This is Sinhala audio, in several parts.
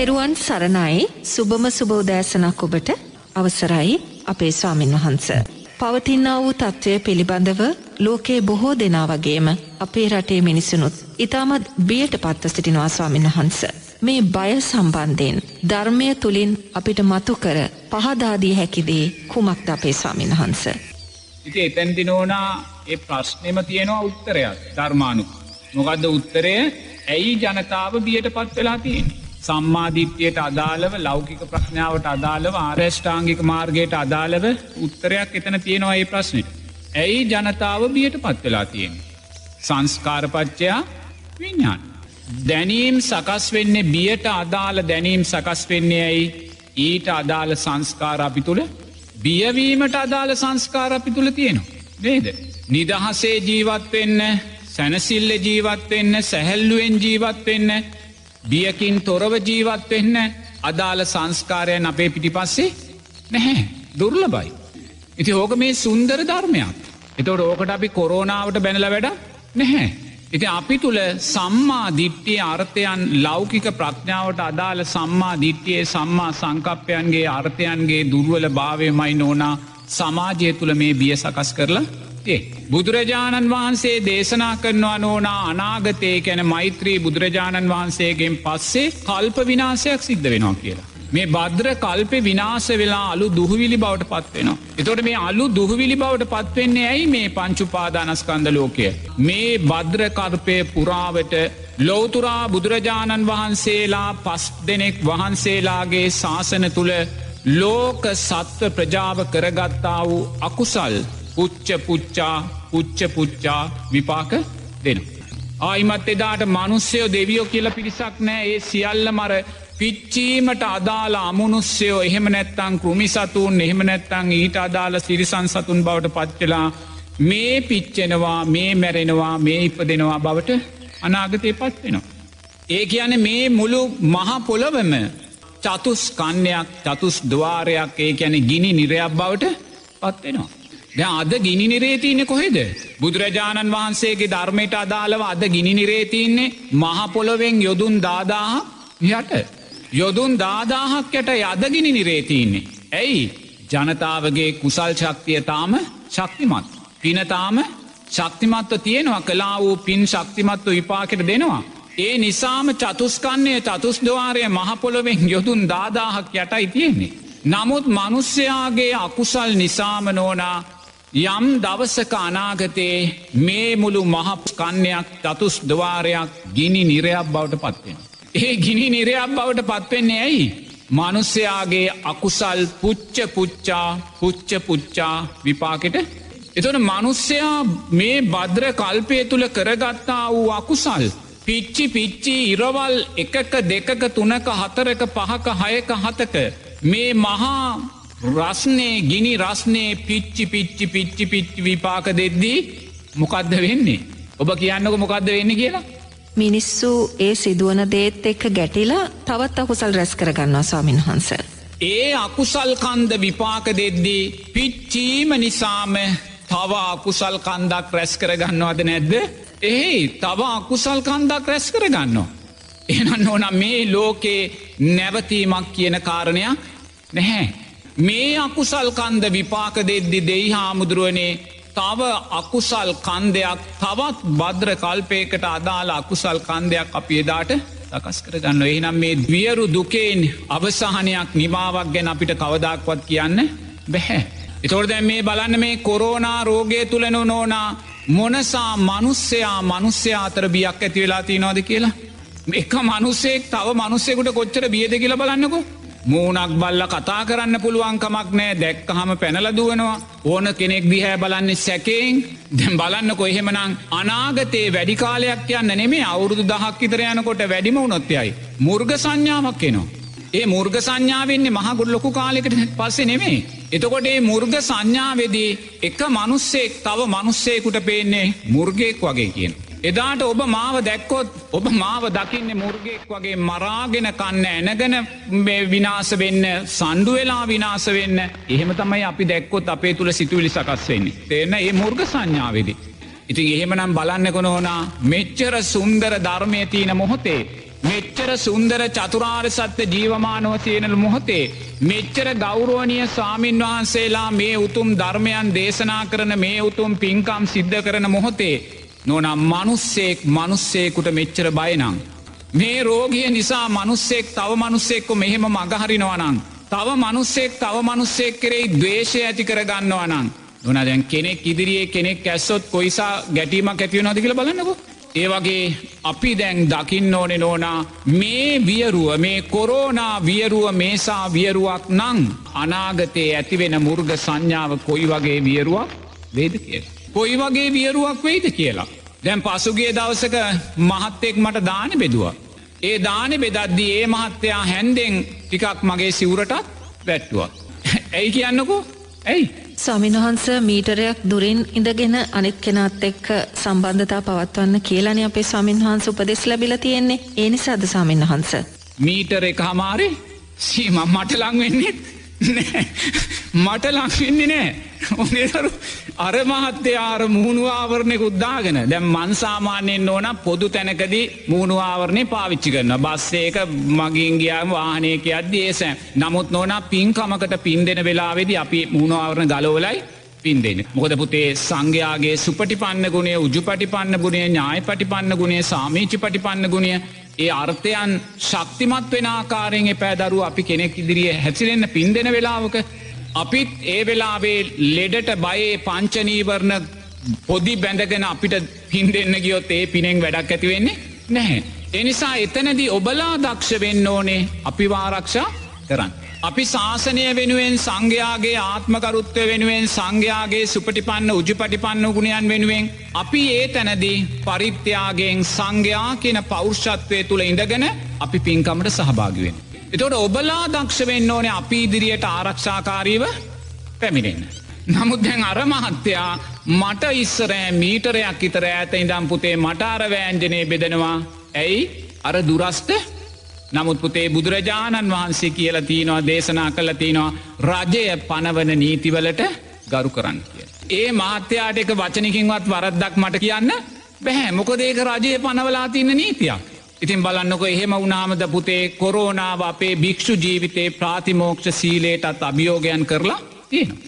තෙරුවන් සරණයි සුබම සුබෝදෑසනක් ඔබට අවසරයි අපේ ස්වාමින් වහන්ස. පවතින්නා වූ තත්ත්වය පිළිබඳව ලෝකයේ බොහෝ දෙනා වගේම අපේ රටේ මිනිසුනුත් ඉතාමත් බියට පත්ව සිටිනවා ස්වාමින් වහන්ස. මේ බය සම්බන්ධයෙන් ධර්මය තුළින් අපිට මතු කර පහදාදී හැකිදේ කුමක්ද අපේ ස්වාමින් වහන්ස. ඉති එතැන්ති නෝනා ඒ ප්‍රශ්නයම තියෙනවා උත්තරයක් ධර්මානු. මොකදද උත්තරය ඇයි ජනතාව බියට පත් වෙලා තියෙන්. සම්මාධිත්‍යයට අදාළව ලෞකික ප්‍රඥාවට අදාළව ආරේෂ්ඨාංගික මාර්ගයට අදාළව උත්තරයක් එතන තියෙනවා ඒ ප්‍රශ්නයට. ඇයි ජනතාව බියට පත් වෙලා තියෙන. සංස්කාරපච්චයා විඤ්ඥාන්. දැනීම් සකස් වෙන්නේ බියට අදාළ දැනීම් සකස් වෙන්නේ ඇයි ඊට අදාළ සංස්කාර අපි තුළ බියවීමට අදාළ සංස්කාර අපි තුළ තියෙනවා. නේද. නිදහසේ ජීවත්වෙන්න සැනසිල්ල ජීවත්වෙන්න සැහැල්ලුවෙන් ජීවත්වෙන්න බියකින් තොරව ජීවත්වෙන්න අදාළ සංස්කාරයන් අපේ පිටිපස්සේ නැහැ දුර්ල බයි. ඉති ඕක මේ සුන්දර ධර්මයක්. එතවට ඕකට අපි කොරෝනාවට බැනල වැඩ නැහැ. ඉති අපි තුළ සම්මා දිට්ටිය අර්ථයන් ලෞකික ප්‍රඥාවට අදාළ සම්මා දිට්ටියේ සම්මා සංකප්පයන්ගේ අර්ථයන්ගේ දුර්වල භාවයමයි නෝනා සමාජය තුළ මේ බිය සකස් කරලා ඒ. බුදුරජාණන් වහන්සේ දේශනා කරනවා නෝනා අනාගතය කැන මෛත්‍රී බුදුරජාණන් වහන්සේගෙන් පස්සේ කල්ප විනාසයක් සිද්ධ වෙනවා කියලා. මේ බද්‍ර කල්පෙ විනාස වෙලා අලු දුහවිලි බවට පත්වෙනවා. එතොට මේ අලු දුහවිලි බවට පත්වෙන්නේ ඇයි මේ පංචුපාදානස්කන්ද ලෝකය. මේ බද්‍රකර්පය පුරාවට ලෝතුරා බුදුරජාණන් වහන්සේලා පස් දෙනෙක් වහන්සේලාගේ ශාසන තුළ ලෝක සත්ව ප්‍රජාව කරගත්තා වූ අකුසල් පුච්ච පුච්චා පුච්ච පුච්චා විපාක දෙන. ආයිමත් එදාට මනුස්්‍යයෝ දෙවියෝ කියල පිරිසක් නෑ ඒ සියල්ල මර පිච්චීමට අදාළ අමනුස්්‍යයෝ එහෙම නැත්තං කෘමි සතුන් එහෙම නැත්තං ඊට අදාළ සිරිසන් සතුන් බවට පත්වෙලා මේ පිච්චෙනවා මේ මැරෙනවා මේ ඉප දෙනවා බවට අනාගතය පත් වෙනවා. ඒ කියන මේ මුළු මහ පොළොවම චතුස් කන්‍යයක් චතුස් දවාරයක් ඒ ඇන ගිනි නිරයක් බවට පත්වෙනවා. ද අද ගිනි නිරේතියන්නේ කොහෙද. බුදුරජාණන් වහන්සේගේ ධර්මයට අදාළව අද ගිනි නිරේතියන්නේ මහපොළොවෙන් යොදුන් දාදාහ යට. යොදුන් දාදාහක් යට යදගිනි නිරේතියන්නේ. ඇයි ජනතාවගේ කුසල් ශක්තිය තාම ශක්තිමත්. පිනතාම ශක්තිමත්ව තියෙනවා කලා වූ පින් ශක්තිමත්ව විපාකට දෙනවා. ඒ නිසාම චතුස්කන්නේ චතුස්දවාරය මහපොළොවෙන් යොදුන් දාදාහක් යටයි තියෙන්නේ. නමුත් මනුස්්‍යයාගේ අකුසල් නිසාම නෝනා යම් දවසක අනාගතයේ මේ මුළු මහප්කන්නයක් තතුස් දවාරයක් ගිනි නිරයක් බවට පත්වෙන. ඒ ගිනි නිරයක් බවට පත්වෙන්නේ ඇයි. මනුස්්‍යයාගේ අකුසල් පුච්ච පුච්චා පුච්ච පුච්චා විපාකට එතන මනුස්්‍යයා මේ බද්‍ර කල්පය තුළ කරගත්තා වූ අකුසල්. පිච්චි පිච්චි ඉරවල් එකක දෙකක තුනක හතරක පහක හයක හතක මේ මහා රස්නේ ගිනි රස්නේ පිච්චි පිච්චි පිච්චි පිච්චි විපාක දෙද්දී මොකක්ද වෙන්නේ. ඔබ කියන්නක මොකක්ද වෙන්න කියලා. මිනිස්සු ඒ සිදුවන දේත් එක්ක ගැටිලා තවත් අකුසල් රැස් කරගන්නවා ස්වාමින් වහන්ස. ඒ අකුසල් කන්ද විපාක දෙද්දී පිච්චීම නිසාම තව අකුසල් කන්දක් රැස් කරගන්නවද නැද්ද. එහි තව අකුසල් කන්දක් රැස් කරගන්නවා. එනන්න ඕනම් මේ ලෝකේ නැවතීමක් කියන කාරණයක් නැහැ. මේ අකුසල් කන්ද විපාක දෙද්දි දෙයි හාමුදුරුවනේ තව අකුසල් කන්දයක් තවත් බද්‍ර කල්පයකට අදාළ අකුසල් කන්දයක් අපි එදාට සකස් කරගන්න එහනම් මේ වියරු දුකෙන් අවසාහනයක් නිමාවක් ගැන අපිට කවදක්වත් කියන්න බැහැ. එතොර දැන් මේ බලන්න මේ කොරෝනා රෝගය තුළනු නෝනා මොනසා මනුස්්‍යයා මනුස්්‍ය අතර බියක් ඇති වෙලා තියනවාද කියලා. එක මනුස්සෙක් තව මනුස්සෙකුට කොච්චර බියද කියල බලන්නකෝ. මූනක් බල්ල කතා කරන්න පුළුවන්කමක් නෑ දැක්කහම පැනලදුවනවා ඕන කෙනෙක් දිහැ බලන්නේ සැකෙන් දැම් බලන්න කොහෙමනං අනාගතයේ වැඩිකාලයක් යන්න නෙමේ අවුරුදු දහක් ඉතර යනකොට වැඩිම උනොත්යයි. මුර්ග සංඥාවක් එනවා. ඒ මුර්ග සංඥාවන්නේ මහගුඩ ලොකු කාලෙකට පස්සේ නෙමේ. එතකොට ඒ මුර්ග සංඥාවේදී එක මනුස්සෙක් තව මනුස්සේකුට පේන්නේ මුර්ගෙක් වගේ කියන. එදාට ඔබ මාව දැක්කොත් ඔබ මාව දකින්න මුර්ගෙක් වගේ මරාගෙන කන්න ඇනගෙන විනාස වෙන්න සණ්ඩු වෙලා විනාස වෙන්න එහෙම තමයි අපි දැක්කොත් අපේ තුළ සිතුවිලි සකස් වෙන්නේ. තේරන ඒ මුර්ග සංඥාවේදී. ඉතින් එහෙමනම් බලන්න කොනෝනා මෙච්චර සුන්දර ධර්මය තියන මොහොතේ. මෙච්චර සුන්දර චතුරාර් සත්‍ය ජීවමානව තියෙනල මොහොතේ. මෙච්චර ගෞරුවනිය ස්වාමීන් වහන්සේලා මේ උතුම් ධර්මයන් දේශනා කරන මේ උතුම් පින්කම් සිද්ධ කරන මොහොතේ. නොනම් මනුස්සෙක් මනුස්සේකුට මෙච්චර බයනං. මේ රෝගිය නිසා මනුස්සෙක් තව මනුස්සෙක්කො මෙහෙම මගහරිනවනං. තව මනුස්සෙක් තව මනුස්සෙක් කෙරෙයි දවේශය ඇති කරගන්නවනං. නොන දැන් කෙනෙක් ඉදිරියේ කෙනෙක් ඇස්සොත් කොයිසා ගැටීමක් ඇතිව නොදි කියල බලන්නකෝ. ඒ වගේ අපි දැන් දකින්න ඕනෙ නෝනා මේ වියරුව මේ කොරෝනා වියරුව මේසා වියරුවක් නං අනාගතයේ ඇතිවෙන මුර්ග සංඥාව කොයි වගේ වියරුවක් වේද කිය. කොයි වගේ වියරුවක් වෙයිද කියලා. දැන් පසුගේ දවසක මහත්තෙක් මට දාන බෙදවා. ඒ දානෙ බෙදද්දී ඒ මහත්තයා හැන්දෙන් ටිකක් මගේ සිවුරටත් වැට්ටුව. ඇයි කියන්නකෝ ඇයි ස්වාමින්වහන්ස මීටරයක් දුරින් ඉඳගෙන අනිත් කෙනත් එක්ක සම්බන්ධතා පවත්වන්න කියලන අපේ ස්වාමින්වහන්ස උපදෙස් ලැබිල තියෙන්නේ ඒ නිසාද ස්වාමින්වහන්ස. මීටර එක හමාරේ සීම මට ලංවෙන්නෙත් මට ලංවෙන්නේ නෑ. ඔනේතරු අර මහත්තයාර මුහුණුවාවරණය උද්දාගෙන දැම් මන්සාමානයෙන් ඕන පොදු තැනකදී මුහුණුවාවරණය පාවිච්චි කරන බස්සේක මගින් ගියාම වාහනයක අද්දී ඒසෑ නමුත් නොන පින්කමකට පින් දෙෙන වෙලාවෙදි අපි මුණවාවරණ ගලෝලයි පින් දෙන්න. මොකද පුතේ සංඝයාගේ සුපටිපන්න ගුණේ උජු පටිපන්න ගුණේ ඥාය පටිපන්න ගුණේ සාමීචි පටිපන්න ගුණිය ඒ අර්ථයන් ශක්තිමත් වෙන ආකාරයෙන් එපෑදරුව අපි කෙනෙක් ඉදිරිිය හැසිරෙන්න්න පින් දෙෙන වෙලාවක අපිත් ඒ වෙලාවේ ලෙඩට බයේ පංචනීවරණ පොදි බැඳගෙන අපිට පින් දෙන්න ගියොත් ඒ පිනෙෙන් වැඩක් ඇතිවෙන්නේ නැහැ. එනිසා එතනදී ඔබලා දක්ෂ වෙන්න ඕනේ අපි වාරක්ෂා කරන්න. අපි ශාසනය වෙනුවෙන් සංඝයාගේ ආත්මකරුත්වය වෙනුවෙන් සංඝයාගේ සුපටිපන්න උජිපටිපන්න ගුණයන් වෙනුවෙන් අපි ඒ තැනදී පරිත්‍යයාගෙන් සංඝයා කියන පෞෂ්ෂත්වය තුළ ඉඳගෙන අපි පින්කමට සහභාගිවෙන්. එතොට ඔබලා දක්ෂ වෙන්න ඕනේ අපි ඉදිරියට ආරක්ෂාකාරීව පැමිණෙන්. නමුත් දැන් අර මහත්තයා මට ඉස්සරෑ මීටරයක් ඉතර ඇත ඉඳම් පුතේ මටාර වෑන්ජනය බෙදෙනවා ඇයි අර දුරස්ට නමුත් පුතේ බුදුරජාණන් වහන්සේ කියලා තියනවා දේශනා කළ තියනවා රජය පනවන නීතිවලට ගරු කරන්න කිය. ඒ මාත්‍යයාට එක වචනකින්වත් වරද්දක් මට කියන්න බැහැ මොකදේක රජය පනවලා තින්න නීතියක්. ඉතින් බලන්නක එහෙම වනාමද පුතේ කොරෝනාව අපේ භික්ෂු ජීවිතේ ප්‍රාතිමෝක්ෂ සීලේටත් අභියෝගයන් කරලා තියෙන.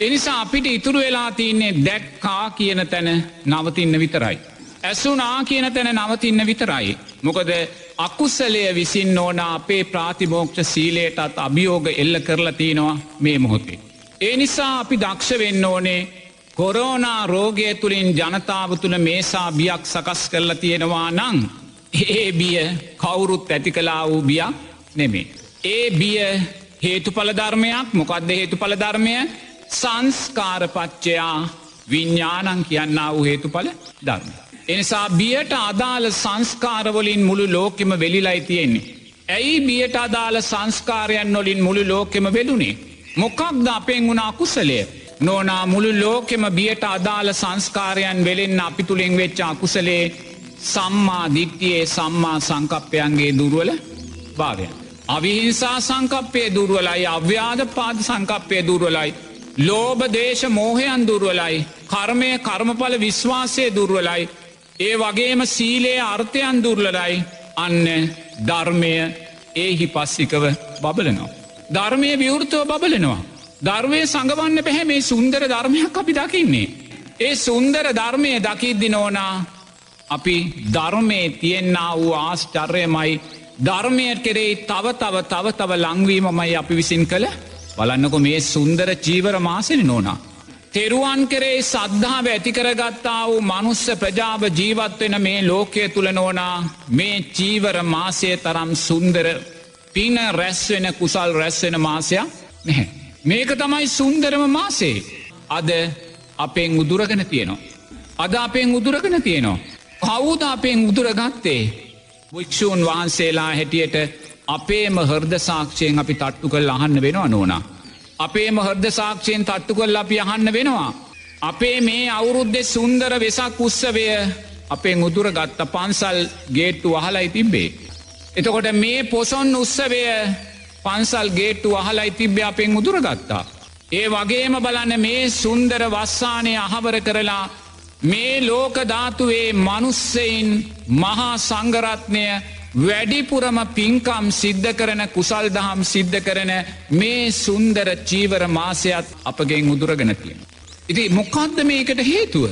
එනිසා අපිට ඉතුරු වෙලා තියන්නේ දැක්කා කියන තැන නවතින්න විතරයි. ඇසුනා කියන තැන නවතින්න විතරයි. මොකද අකුස්සලය විසින් ඕන අපේ ප්‍රාතිමෝක්ෂ සීලයටත් අභියෝග එල්ල කරලා තියෙනවා මේ මොහොතේ. ඒ නිසා අපි දක්ෂ වෙන්න ඕනේ කොරෝනා රෝගය තුළින් ජනතාව තුළ මේසා බියක් සකස් කරලා තියෙනවා නං. ඒ බිය කවුරුත් ඇති කලා වූ බියක් නෙමේ. ඒ බිය හේතුඵල ධර්මයක් මොකක්ද හේතුඵල ධර්මය සංස්කාරපච්චයා විඤ්ඥානං කියන්න වූ හේතුඵල ධර්මය. එනිසා බියට අදාළ සංස්කාරවලින් මුළු ලෝකෙම වෙලිලයි තියෙන්නේ. ඇයි බියට අදාළ සංස්කාරයන් නොලින් මුළු ලෝකෙම වෙලුනේ. මොකක්ද අපෙන් වුණ අකුසලය. නෝනා මුළු ලෝකෙම බියට අදාළ සංස්කාරයන් වෙලෙන්න අපි තුළින් වෙච්ච අකුසලේ සම්මා දික්තියේ සම්මා සංකප්පයන්ගේ දුරුවල භාවයන්. අවිහිංසා සංකප්පය දුරුවලයි අව්‍යාද පාද සංකප්පය දුරුවලයි. ලෝබ දේශ මෝහයන් දුරුවලයි. කර්මය කර්මඵල විශ්වාසය දුරුවලයි. ඒ වගේම සීලේ අර්ථයන් දුර්ලලයි අන්න ධර්මය ඒහි පස්සිකව බබලනවා. ධර්මය විවෘතව බබලනවා. ධර්මය සඟවන්න පැහැ මේ සුන්දර ධර්මයක් අපි දකින්නේ. ඒ සුන්දර ධර්මය දකිද්දි නෝනා අපි ධර්මය තියෙන්න්න වූ ආශ්චර්යමයි ධර්මයට කෙරෙයි තව තව තව තව ලංවීමමයි අපි විසින් කළ බලන්නකො මේ සුන්දර චීවර මාසෙන නෝනා. තෙරුවන් කරේ සද්ධාව ඇතිකරගත්තා වූ මනුස්ස ප්‍රජාව ජීවත්වෙන මේ ලෝකය තුළ නෝනා මේ චීවර මාසය තරම් සුන්දර පින රැස්වෙන කුසල් රැස්වෙන මාසයක් නැහැ. මේක තමයි සුන්දරම මාසේ. අද අපෙන් උදුරගෙන තියෙනවා. අද අපෙන් උදුරගෙන තියෙනවා. කවුද අපෙන් උදුරගත්තේ. වික්ෂූන් වහන්සේලා හැටියට අපේම හර්ද සාක්ෂයෙන් අපි තට්ටු කල් අහන්න වෙනවා නෝනා. අපේම හර්ද සාක්ෂයෙන් තට්ටු කොල් අපි අහන්න වෙනවා. අපේ මේ අවුරුද්ධෙ සුන්දර වෙසක් උත්සවය අපේ මුදුර ගත්ත පන්සල් ගේට්ටු අහලයි තිබ්බේ. එතකොට මේ පොසොන් උත්සවය පන්සල් ගේට්ටු අහලයි තිබ්‍ය අපෙන් මුදුර ගත්තා. ඒ වගේම බලන්න මේ සුන්දර වස්සානය අහවර කරලා මේ ලෝක ධාතුවේ මනුස්සයින් මහා සංගරත්නය වැඩිපුරම පින්කම් සිද්ධ කරන කුසල් දහම් සිද්ධ කරන මේ සුන්දර චීවර මාසයත් අපගෙන් උදුරගෙන තියෙන. ඉති මොකක්ද මේකට හේතුව.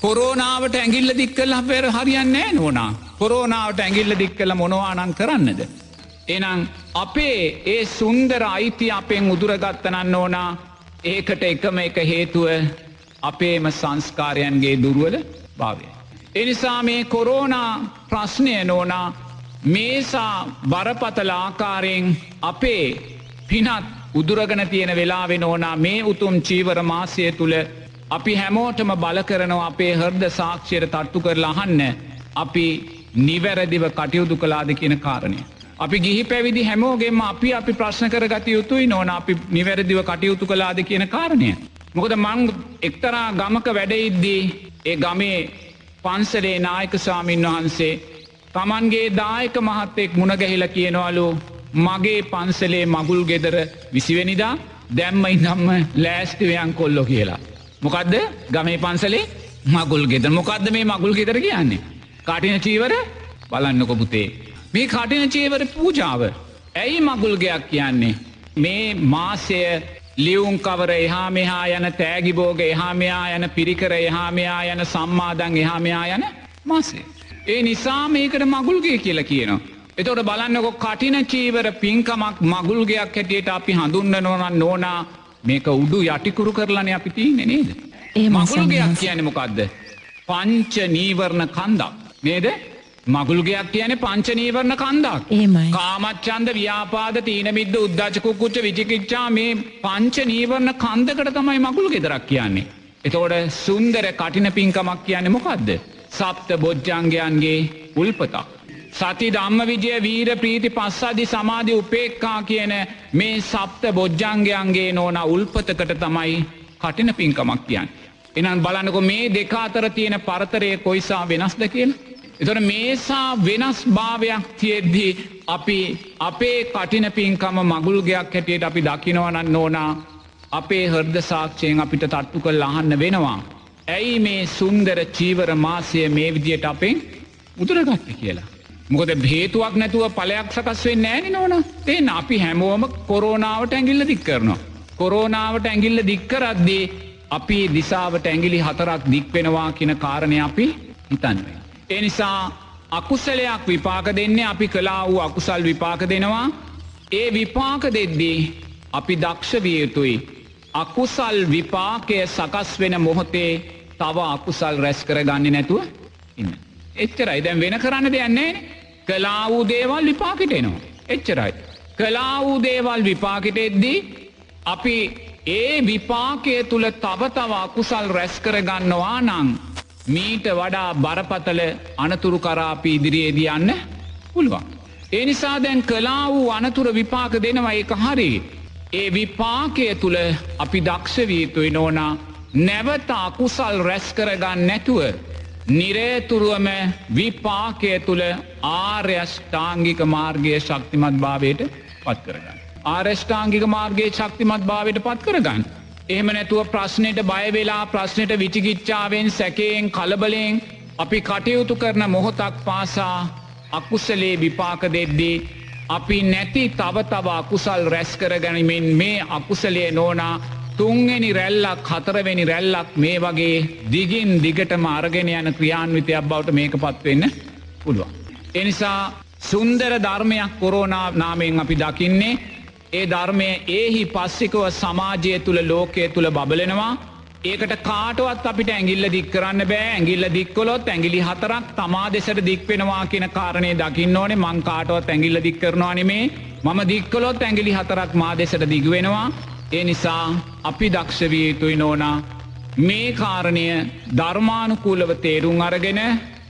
කොරෝනාවට ඇගිල්ල දික්කල් අපේර හරියන්නේ නෝනා කොරෝනාවට ඇගිල්ල දික්කල මොනවානන් කරන්නද. එනම් අපේ ඒ සුන්දර අයිති අපෙන් උදුරගත්තනන්න ඕනා ඒකට එකම එක හේතුව අපේම සංස්කාරයන්ගේ දුරුවල භාවය. එනිසා මේ කොරෝනා ප්‍රශ්නය නෝනා මේසා බරපතල ආකාරයෙන් අපේ පිනත් උදුරගන තියෙන වෙලා වෙන ඕනා මේ උතුම් චීවර මාසය තුළ අපි හැමෝටම බල කරනවා අපේ හර්ද සාක්ෂයට තට්ටු කරලා අහන්න අපි නිවැරදිව කටයුතු කලාද කියන කාරණය. අපි ගිහි පැවිදි හැමෝගේම අපි අපි ප්‍රශ්න කර ගත යුතුයි නොන අපි නිවැරදිව කටයුතු කලාද කියන කාරණය. මොකද මං එක්තරා ගමක වැඩඉද්දී ඒ ගමේ පන්සලේ නායක ස්වාමීන් වහන්සේ තමන්ගේ දායක මහත්තෙක් මුණගැහිල කියනවලු මගේ පන්සලේ මගුල් ගෙදර විසිවෙනිදා දැම්ම ඉන්නම්ම ලෑස්තිවයන් කොල්ලො කියලා. මොකක්ද ගමේ පන්සලේ මගුල් ගෙද මොකක්ද මේ මගුල් ගෙදර කියන්නේ. කටින චීවර බලන්නකො පුතේ. මේ කටින චීවර පූජාව. ඇයි මගුල්ගයක් කියන්නේ. මේ මාසය ලියවුම් කවර එහා මෙහා යන තෑගිබෝග එහා මෙයා යන පිරිකර එහා මෙයා යන සම්මාදං එහා මෙයා යන මාසේ. ඒ නිසා මේකට මගුල්ගේ කියලා කියනවා. එතොට බලන්නකො කටින චීවර පින්කමක් මගුල්ගයක් හැටියට අපි හඳුන්න නොනන් නෝනා මේක උඩු යටිකුරු කරලන අපි තියන්නේ නේද. ඒ මගුල්ගයක් කියන මොකක්ද. පංච නීවරණ කන්දක් නේද මගුල්ගයක් කියන පංචනීවරණ කන්දක්. කාමච්චන්ද ව්‍යාපාද තීනමිද්ද උද්දාචකුක්කුච්ච විචිකිච්චා මේ පංච නීවරණ කන්දකට තමයි මගුල් ගෙදරක් කියන්නේ. එතෝට සුන්දර කටින පින්කමක් කියන්නේ මොකක්ද. සප්ත බොජ්ජංගයන්ගේ උල්පතක්. සති ධම්ම විජය වීර ප්‍රීති පස්සදි සමාධි උපේක්කා කියන මේ සප්ත බොජ්ජංගයන්ගේ නෝන උල්පතකට තමයි කටින පින්කමක් කියන්න. එනන් බලන්නකො මේ දෙකාතර තියෙන පරතරය කොයිසා වෙනස්ද කියලා. එතොට මේසා වෙනස් භාවයක් තියෙද්දී අපි අපේ කටින පින්කම මගුල්ගයක් හැටියට අපි දකිනවනන්න ඕනා අපේ හර්ද සාක්ෂයෙන් අපිට තට්ටු කල් අහන්න වෙනවා. ඇයි මේ සුන්දර චීවර මාසය මේ විදියට අපෙන් උදුරගත්ත කියලා. මොකද හේතුවක් නැතුව පලයක් සකස් වෙන්න ෑනි නොන තේන අපි හැමෝම කොරෝනාවට ඇගිල්ල දික් කරනවා. කොරෝනාවට ඇගිල්ල දික්කරද්දී අපි දිසාවට ඇගිලි හතරක් දික්වෙනවා කියන කාරණය අපි හිතන්වේ. එනිසා අකුසලයක් විපාක දෙන්නේ අපි කලා වූ අකුසල් විපාක දෙනවා ඒ විපාක දෙද්දී අපි දක්ෂ විය යුතුයි. අකුසල් විපාකය සකස් වෙන මොහොතේ තව අකුසල් රැස් කර ගන්න නැතුව ඉන්න. එච්චරයි දැන් වෙන කරන්න දෙයන්නේ කලා වූ දේවල් විපාකට එනවා. එච්චරයි. කලා වූ දේවල් විපාකට එද්දී අපි ඒ විපාකය තුළ තවතව අකුසල් රැස් කර ගන්නවා නං මීට වඩා බරපතල අනතුරු කරාපි ඉදිරියේදී යන්න පුළුවන්. ඒ නිසා දැන් කලා වූ අනතුර විපාක දෙනවා එක හරි. ඒ විපාකය තුළ අපි දක්ෂවීතුයි නෝනා නැවත අකුසල් රැස් කරගන්න නැතුව නිරේතුරුවම විපාකය තුළ ආර්යෂ්ඨාංගික මාර්ගය ශක්තිමත් භාවයට පත් කරගන්න. ආර්ෂ්ඨාංගික මාර්ගයේ ශක්තිමත් භාවයට පත් කරගන්න. එහෙම නැතුව ප්‍රශ්නයට බයවෙලා ප්‍රශ්නයට විචිකිච්ඡාවෙන් සැකයෙන් කලබලයෙන් අපි කටයුතු කරන මොහොතක් පාසා අකුසලේ විපාක දෙද්දී අපි නැති තව තව අකුසල් රැස් කර ගැනීමෙන් මේ අකුසලේ නෝනා තුන්වෙනි රැල්ලක් හතරවෙනි රැල්ලක් මේ වගේ දිගින් දිගටම අරගෙන යන ක්‍රියාන්විතයක් බවට මේක පත්වෙන්න පුළුවන්. එනිසා සුන්දර ධර්මයක් කොරෝනා නාමයෙන් අපි දකින්නේ. ඒ ධර්මය ඒහි පස්සිකව සමාජය තුළ ලෝකය තුළ බබලෙනවා. ඒකට කාටවත් අපිට ඇගිල්ල දික්කරන්න බෑ. ඇගිල්ල දික්කොලොත් ඇගිලි හතරක් තමා දෙසට දික්වෙනවා කියන කාරණය දකින්න ඕනේ. මං කාටවත් ඇගිල්ල දික්කරනවානෙමේ මම දික්කොලොත් ඇගිලි හතරක් මා දෙසට දිගවෙනවා ඒ නිසා අපි දක්ෂවිය යුතුයි නෝනා මේ කාරණය ධර්මානුකූලව තේරුම් අරගෙන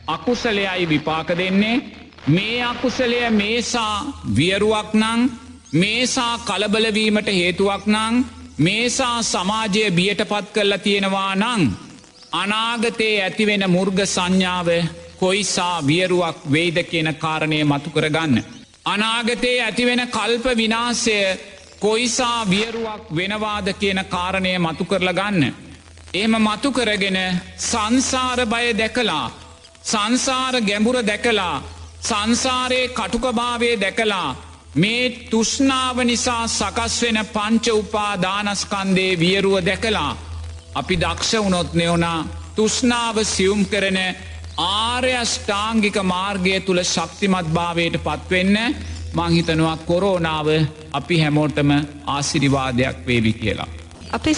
අකුසලයයි විපාක දෙන්නේ මේ අකුසලය මේසා වියරුවක් නං මේසා කලබලවීමට හේතුවක් නං මේසා සමාජය බියට පත් කරලා තියෙනවා නං අනාගතයේ ඇතිවෙන මුර්ග සංඥාව කොයිසා වියරුවක් වෙයිද කියන කාරණය මතු කරගන්න. අනාගතයේ ඇතිවෙන කල්ප විනාසය කොයිසා වියරුවක් වෙනවාද කියන කාරණය මතු කරලා ගන්න. එම මතු කරගෙන සංසාර බය දැකලා සංසාර ගැඹුර දැකලා සංසාරයේ කටුකභාවය දැකලා මේ තුෂ්නාව නිසා සකස් වෙන පංච උපා දානස්කන්දේ වියරුව දැකලා අපි දක්ෂ වුණොත් නෙවනා තුෂ්නාව සියුම් කරන ආර්යෂ්ඨාංගික මාර්ගය තුළ ශක්තිමත් භාවයට පත්වෙන්න මංහිතනවා කොරෝනාව අපි හැමෝටම ආසිරිවාදයක් වේවි කියලා. අපේ